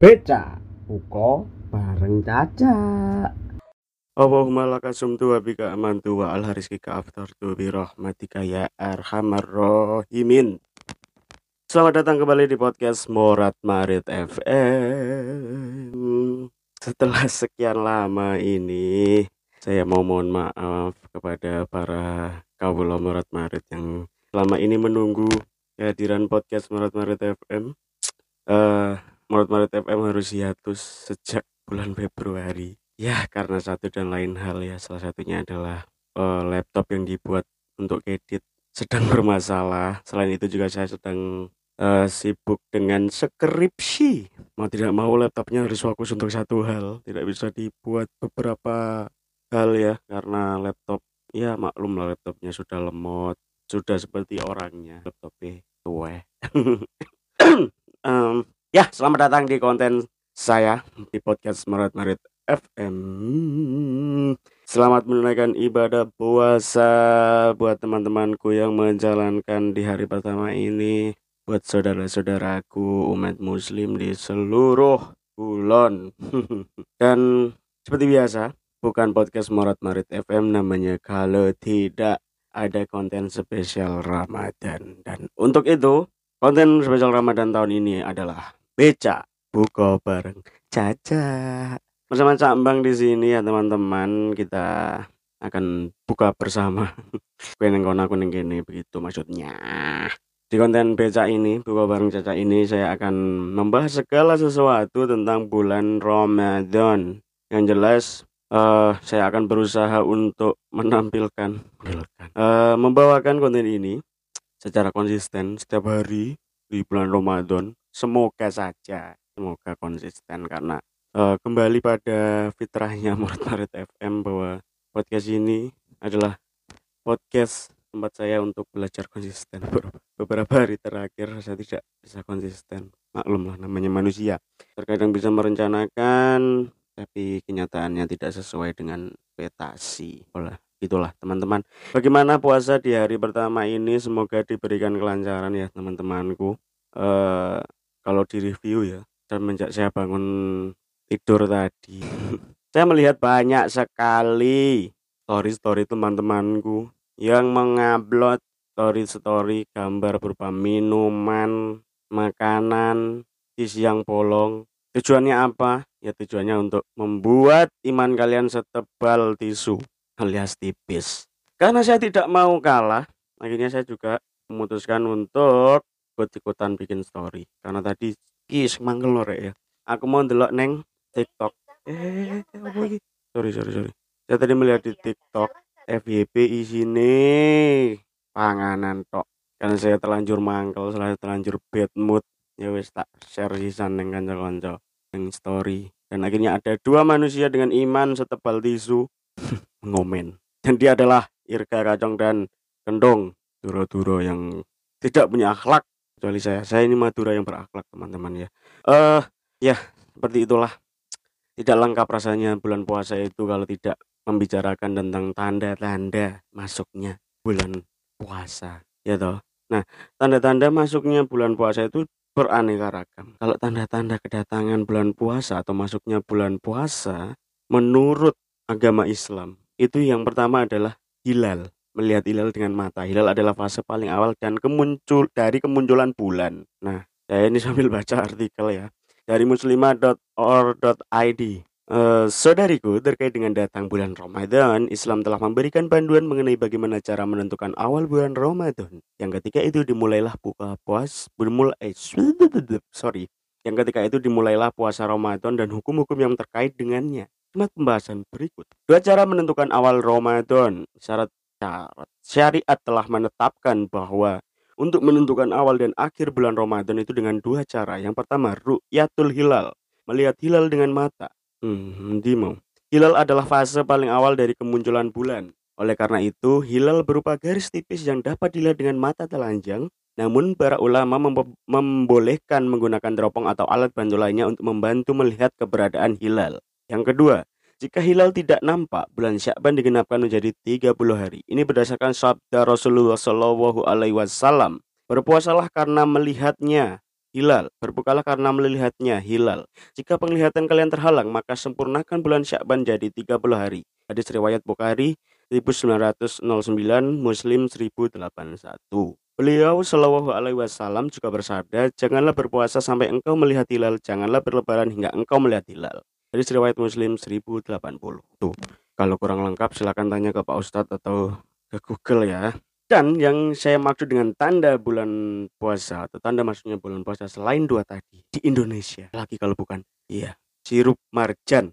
Beca Buko bareng Caca Allahumma laka sumtu wa bika amantu wa al harizkika aftartu bi rahmatika ya arhamar rahimin. Selamat datang kembali di podcast Morat Marit FM Setelah sekian lama ini Saya mau mohon maaf kepada para kawula Morat Marit yang selama ini menunggu kehadiran podcast Morat Marit FM Eh, Morat Marit FM harus hiatus sejak bulan Februari. Ya karena satu dan lain hal ya. Salah satunya adalah eh, laptop yang dibuat untuk edit sedang bermasalah. Selain itu juga saya sedang eh, sibuk dengan skripsi. Mau tidak mau laptopnya harus fokus untuk satu hal. Tidak bisa dibuat beberapa hal ya Karena laptop ya maklum lah laptopnya sudah lemot Sudah seperti orangnya. Laptopnya tuwe Em, Ya, selamat datang di konten saya di podcast Marit Marit FM. Selamat menunaikan ibadah puasa buat teman-temanku yang menjalankan di hari pertama ini. Buat saudara-saudaraku umat muslim di seluruh bulan. Dan seperti biasa, bukan podcast Marit Marit FM namanya kalau tidak ada konten spesial Ramadan. Dan untuk itu, konten spesial Ramadan tahun ini adalah Beca buka bareng. Caca bersama Cak Bang di sini ya teman-teman. Kita akan buka bersama. Gue neng kono aku neng kene begitu maksudnya. Di konten beca ini buka bareng Caca ini saya akan membahas segala sesuatu tentang bulan Ramadan. Yang jelas eh, saya akan berusaha untuk menampilkan. eh, membawakan konten ini secara konsisten setiap hari di bulan Ramadan semoga saja semoga konsisten karena eh, kembali pada fitrahnya Murid Marit FM bahwa podcast ini adalah podcast tempat saya untuk belajar konsisten. Beberapa hari terakhir saya tidak bisa konsisten. Maklum lah namanya manusia. Terkadang bisa merencanakan tapi kenyataannya tidak sesuai dengan petasi. Olah, itulah teman-teman. Bagaimana puasa di hari pertama ini? Semoga diberikan kelancaran ya teman-temanku. Eh kalau di review ya semenjak saya bangun tidur tadi saya melihat banyak sekali story-story teman-temanku yang mengupload story-story gambar berupa minuman makanan di siang bolong. Tujuannya apa? Ya tujuannya untuk membuat iman kalian setebal tisu alias tipis. Karena saya tidak mau kalah akhirnya saya juga memutuskan untuk ikut-ikutan bikin story. Karena tadi kis mangkel lho, Rek, ya. Aku mau ndelok neng TikTok. Eh apa lagi sorry sorry sorry. Saya tadi melihat di TikTok FYP isine panganan tok. Karena saya terlanjur mangkel saya terlanjur bad mood ya wis tak share sisan neng kanca-kanca neng story. Dan akhirnya ada dua manusia dengan iman setebal tisu. Ngomen. Dan dia adalah Irga Kacong dan Kendong Duro-duro yang tidak punya akhlak kecuali saya. Saya ini Madura yang berakhlak teman-teman ya. Eh ya seperti itulah. Tidak lengkap rasanya bulan puasa itu kalau tidak membicarakan tentang tanda-tanda masuknya bulan puasa ya toh? Nah tanda-tanda masuknya bulan puasa itu beraneka ragam. Kalau tanda-tanda kedatangan bulan puasa atau masuknya bulan puasa menurut agama Islam itu yang pertama adalah hilal melihat hilal dengan mata. Hilal adalah fase paling awal dan kemuncul dari kemunculan bulan. Nah, saya ini sambil baca artikel ya dari muslimah.or.id. Eh, saudariku, terkait dengan datang bulan Ramadan, Islam telah memberikan panduan mengenai bagaimana cara menentukan awal bulan Ramadan. Yang ketika itu dimulailah buka puas, bermulai eh, sorry. Yang ketika itu dimulailah puasa Ramadan dan hukum-hukum yang terkait dengannya. Semat pembahasan berikut. Dua cara menentukan awal Ramadan. Syarat syarat. Syariat telah menetapkan bahwa untuk menentukan awal dan akhir bulan Ramadan itu dengan dua cara. Yang pertama, ru'yatul hilal, melihat hilal dengan mata. Hmm, mau. Hilal adalah fase paling awal dari kemunculan bulan. Oleh karena itu, hilal berupa garis tipis yang dapat dilihat dengan mata telanjang. Namun, para ulama mem- membolehkan menggunakan teropong atau alat bantu lainnya untuk membantu melihat keberadaan hilal. Yang kedua, jika hilal tidak nampak, bulan Syakban digenapkan menjadi 30 hari. Ini berdasarkan sabda Rasulullah wasallam. Berpuasalah karena melihatnya hilal. Berbukalah karena melihatnya hilal. Jika penglihatan kalian terhalang, maka sempurnakan bulan Syakban jadi 30 hari. Hadis riwayat Bukhari 1909, Muslim 1081. Beliau Shallallahu Alaihi Wasallam juga bersabda, janganlah berpuasa sampai engkau melihat hilal, janganlah berlebaran hingga engkau melihat hilal. Hadis riwayat Muslim 1080. Tuh, kalau kurang lengkap silakan tanya ke Pak Ustadz atau ke Google ya. Dan yang saya maksud dengan tanda bulan puasa atau tanda maksudnya bulan puasa selain dua tadi di Indonesia lagi kalau bukan iya sirup marjan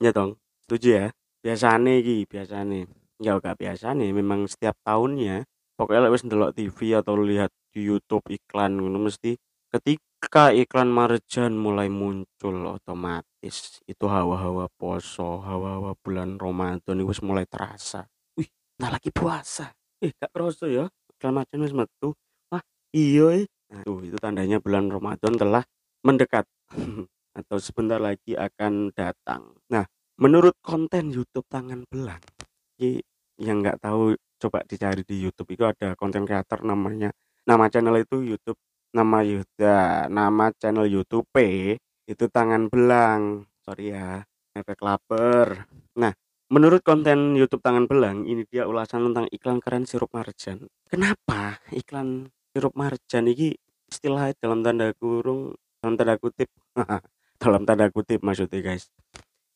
ya dong setuju ya biasanya ki biasanya ya gak biasa nih memang setiap tahunnya pokoknya lewat ndelok TV atau lihat di YouTube iklan ngono mesti ketika iklan marjan mulai muncul otomatis itu hawa-hawa poso hawa-hawa bulan Ramadan itu mulai terasa. Wih nah lagi puasa. Eh gak kerasa ya iklan marjan wis metu. Wah iya eh. nah, tuh itu tandanya bulan Ramadan telah mendekat. Atau sebentar lagi akan datang. Nah menurut konten YouTube tangan belang yang nggak tahu coba dicari di YouTube. Itu ada konten creator namanya nama channel itu YouTube nama Yuda nama channel YouTube itu tangan belang sorry ya efek lapar nah Menurut konten YouTube Tangan Belang, ini dia ulasan tentang iklan keren sirup marjan. Kenapa iklan sirup marjan ini istilah dalam tanda kurung dalam tanda kutip dalam tanda kutip maksudnya guys.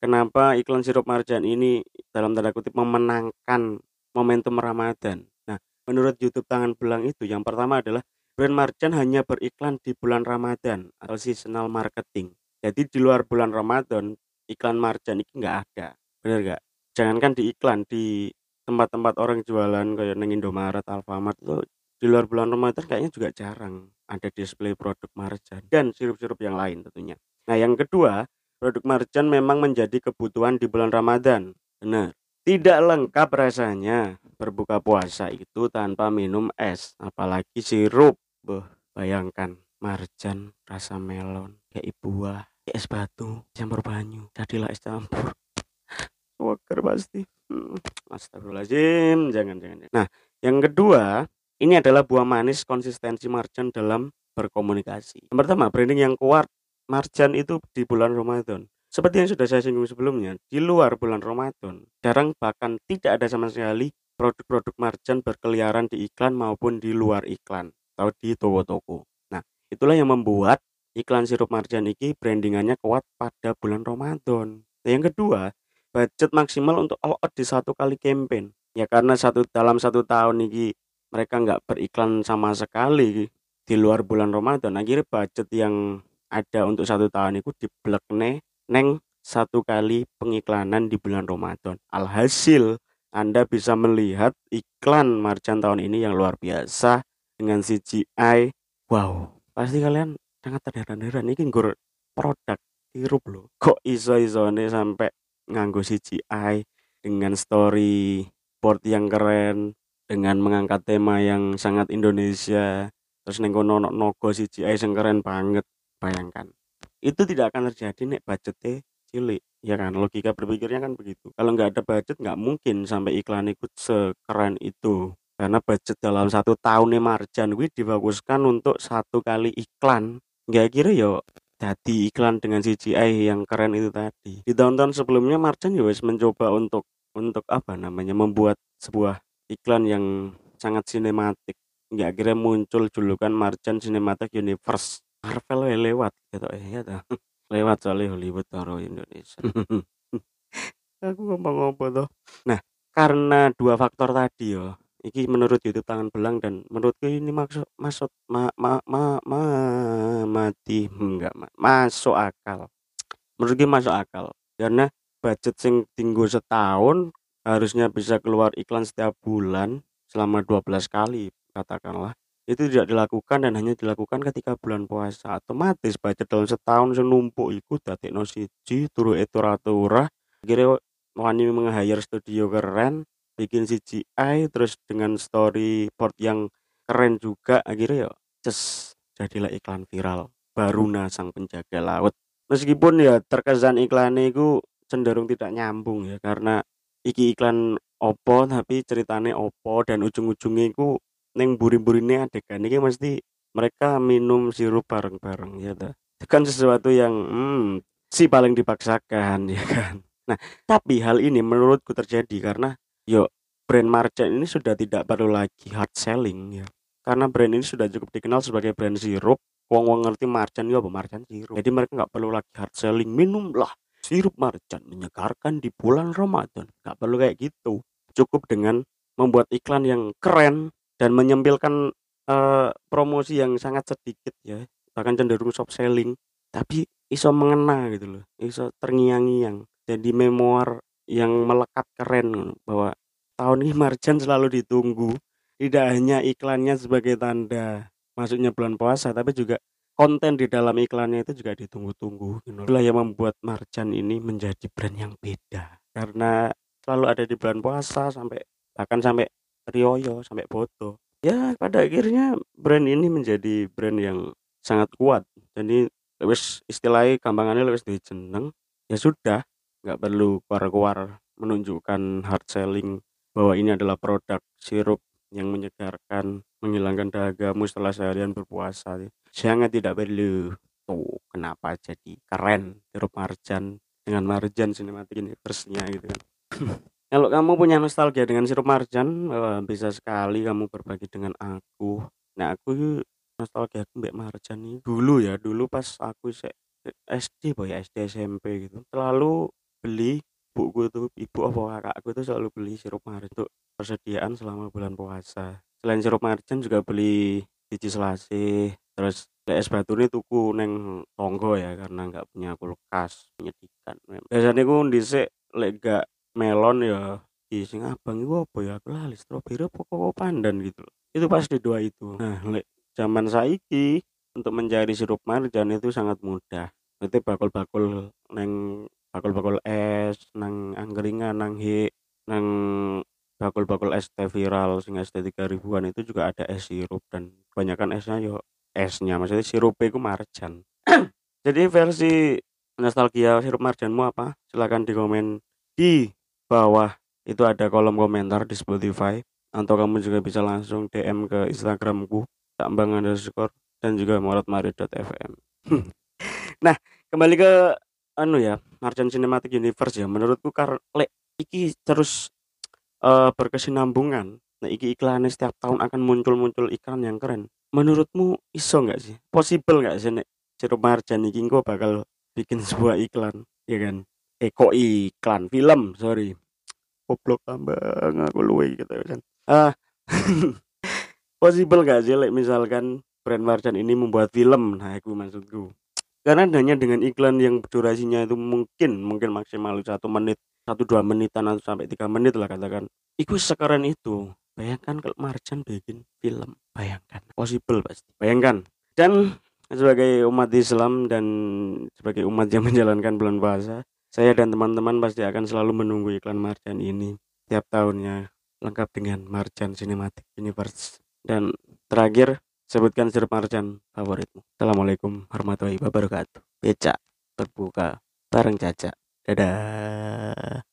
Kenapa iklan sirup marjan ini dalam tanda kutip memenangkan momentum Ramadan? Nah, menurut YouTube Tangan Belang itu yang pertama adalah brand marjan hanya beriklan di bulan Ramadan atau seasonal marketing. Jadi di luar bulan Ramadan iklan marjan ini nggak ada. Bener nggak? jangankan di iklan di tempat-tempat orang jualan kayak neng Indomaret, Alfamart itu di luar bulan Ramadan kayaknya juga jarang ada display produk marjan dan sirup-sirup yang lain tentunya. Nah, yang kedua, produk marjan memang menjadi kebutuhan di bulan Ramadan. Benar. Tidak lengkap rasanya berbuka puasa itu tanpa minum es, apalagi sirup. Beuh, bayangkan marjan rasa melon, kayak buah, kayak es batu, campur banyu, jadilah es campur. Walker pasti. Hmm, astagfirullahaladzim, jangan, jangan. Nah, yang kedua, ini adalah buah manis konsistensi Marjan dalam berkomunikasi. Yang pertama, branding yang kuat Marjan itu di bulan Ramadan. Seperti yang sudah saya singgung sebelumnya, di luar bulan Ramadan, jarang bahkan tidak ada sama sekali produk-produk Marjan berkeliaran di iklan maupun di luar iklan atau di toko-toko. Nah, itulah yang membuat iklan sirup Marjan ini brandingannya kuat pada bulan Ramadan. Nah, yang kedua, budget maksimal untuk all out di satu kali campaign ya karena satu dalam satu tahun ini mereka nggak beriklan sama sekali di luar bulan Ramadan akhirnya budget yang ada untuk satu tahun itu nih neng satu kali pengiklanan di bulan Ramadan. Alhasil anda bisa melihat iklan Marjan tahun ini yang luar biasa dengan CGI wow pasti kalian sangat terheran-heran. Ini gur produk hirup loh. Kok iso-iso sampai nganggo CGI dengan story board yang keren dengan mengangkat tema yang sangat Indonesia. Terus neng kono nogo CGI yang keren banget. Bayangkan itu tidak akan terjadi nek budgetnya cilik ya kan logika berpikirnya kan begitu kalau nggak ada budget nggak mungkin sampai iklan ikut sekeren itu karena budget dalam satu tahun marjan gue dibaguskan untuk satu kali iklan nggak kira yo jadi iklan dengan CGI yang keren itu tadi. Di tahun-tahun sebelumnya Marjan ya wes mencoba untuk untuk apa namanya membuat sebuah iklan yang sangat sinematik. Nggak kira muncul julukan Marjan Cinematic Universe. Marvel ya lewat gitu eh ya dah. lewat soalnya Hollywood taruh Indonesia. Aku ngomong apa tuh. Nah, karena dua faktor tadi ya, iki menurut YouTube tangan belang dan menurutku ini maksud maksud ma, ma, ma, ma mati enggak ma, masuk akal menurutku masuk akal karena budget sing tinggal setahun harusnya bisa keluar iklan setiap bulan selama 12 kali katakanlah itu tidak dilakukan dan hanya dilakukan ketika bulan puasa. Otomatis budget dalam setahun senumpuk dati no siji turu itu ratura kira wani meng studio keren bikin CGI terus dengan storyboard yang keren juga akhirnya ya just jadilah iklan viral. Baruna sang penjaga laut. Meskipun ya terkesan iklannya itu cenderung tidak nyambung ya karena iki iklan opo tapi ceritanya opo dan ujung-ujungnya itu neng buri-burine adegan ini mesti mereka minum sirup bareng-bareng ya dah. Itu kan sesuatu yang hmm, si paling dipaksakan ya kan. Nah, tapi hal ini menurutku terjadi karena yuk brand Marjan ini sudah tidak perlu lagi hard selling ya. Karena brand ini sudah cukup dikenal sebagai brand sirup. Wong wong ngerti Marjan ya apa sirup. Jadi mereka nggak perlu lagi hard selling. Minumlah sirup Marjan menyegarkan di bulan Ramadan. Nggak perlu kayak gitu. Cukup dengan membuat iklan yang keren dan menyempilkan uh, promosi yang sangat sedikit ya bahkan cenderung shop selling tapi iso mengena gitu loh iso terngiang-ngiang jadi memoir yang melekat keren bahwa tahun ini Marjan selalu ditunggu tidak hanya iklannya sebagai tanda masuknya bulan puasa tapi juga konten di dalam iklannya itu juga ditunggu-tunggu gitu. itulah yang membuat Marjan ini menjadi brand yang beda karena selalu ada di bulan puasa sampai bahkan sampai Rioyo sampai foto ya pada akhirnya brand ini menjadi brand yang sangat kuat. Jadi lewis istilahnya gampangannya lewis jeneng ya sudah nggak perlu keluar-keluar menunjukkan hard selling bahwa ini adalah produk sirup yang menyegarkan menghilangkan dahagamu setelah seharian berpuasa. Sangat tidak perlu. Tuh kenapa jadi keren? Sirup marjan dengan marjan sinematik universe-nya gitu kan Kalau kamu punya nostalgia dengan sirup marjan, wah, bisa sekali kamu berbagi dengan aku. Nah, aku nostalgia aku mbak marjan nih dulu ya, dulu pas aku se SD boy ya, SD SMP gitu. Selalu beli buku tuh, ibu apa kakakku tuh selalu beli sirup marjan untuk persediaan selama bulan puasa. Selain sirup marjan juga beli biji selasi, terus es batu ini tuku neng tonggo ya karena nggak punya kulkas menyedihkan. Biasanya aku dhisik lek gak melon ya di sing abang itu apa ya? Aku lali stroberi apa kok pandan? Gitu itu pasti dua itu. Nah lek zaman saiki untuk mencari sirup marjan itu sangat mudah. Itu bakul-bakul neng bakul-bakul es nang anggeringan nang he nang bakul-bakul es teh viral sing es tiga ribuan itu juga ada es sirup dan kebanyakan esnya yo esnya. Maksudnya sirupnya itu marjan. Jadi versi nostalgia sirup marjanmu apa? Silahkan di komen di bawah itu ada kolom komentar di Spotify. Atau kamu juga bisa langsung DM ke Instagramku tambang underscore dan juga morotmari.fm nah kembali ke anu ya Marjan Cinematic Universe ya. Menurutku karena iki terus uh, berkesinambungan nah iki iklannya setiap tahun akan muncul-muncul iklan yang keren. Menurutmu iso nggak sih? Possible nggak sih nek Sirup Marjan iki bakal bikin sebuah iklan ya kan Eko eh, iklan film sorry. Goblok tambang aku luwe gitu kan ah possible gak sih like, misalkan brand Marjan ini membuat film? Nah aku maksudku. Karena hanya dengan iklan yang durasinya itu mungkin mungkin maksimal satu menit satu dua menitan atau sampai tiga menit lah katakan. Itu sekeren itu. Bayangkan kalau Marjan bikin film bayangkan. Possible pasti. Bayangkan. Dan sebagai umat Islam dan sebagai umat yang menjalankan bulan puasa saya dan teman-teman pasti akan selalu menunggu iklan Marjan ini tiap tahunnya lengkap dengan Marjan Cinematic Universe. Dan terakhir, sebutkan sirup Marjan favoritmu. Assalamualaikum warahmatullahi wabarakatuh. Beca terbuka bareng Caca. Dadah.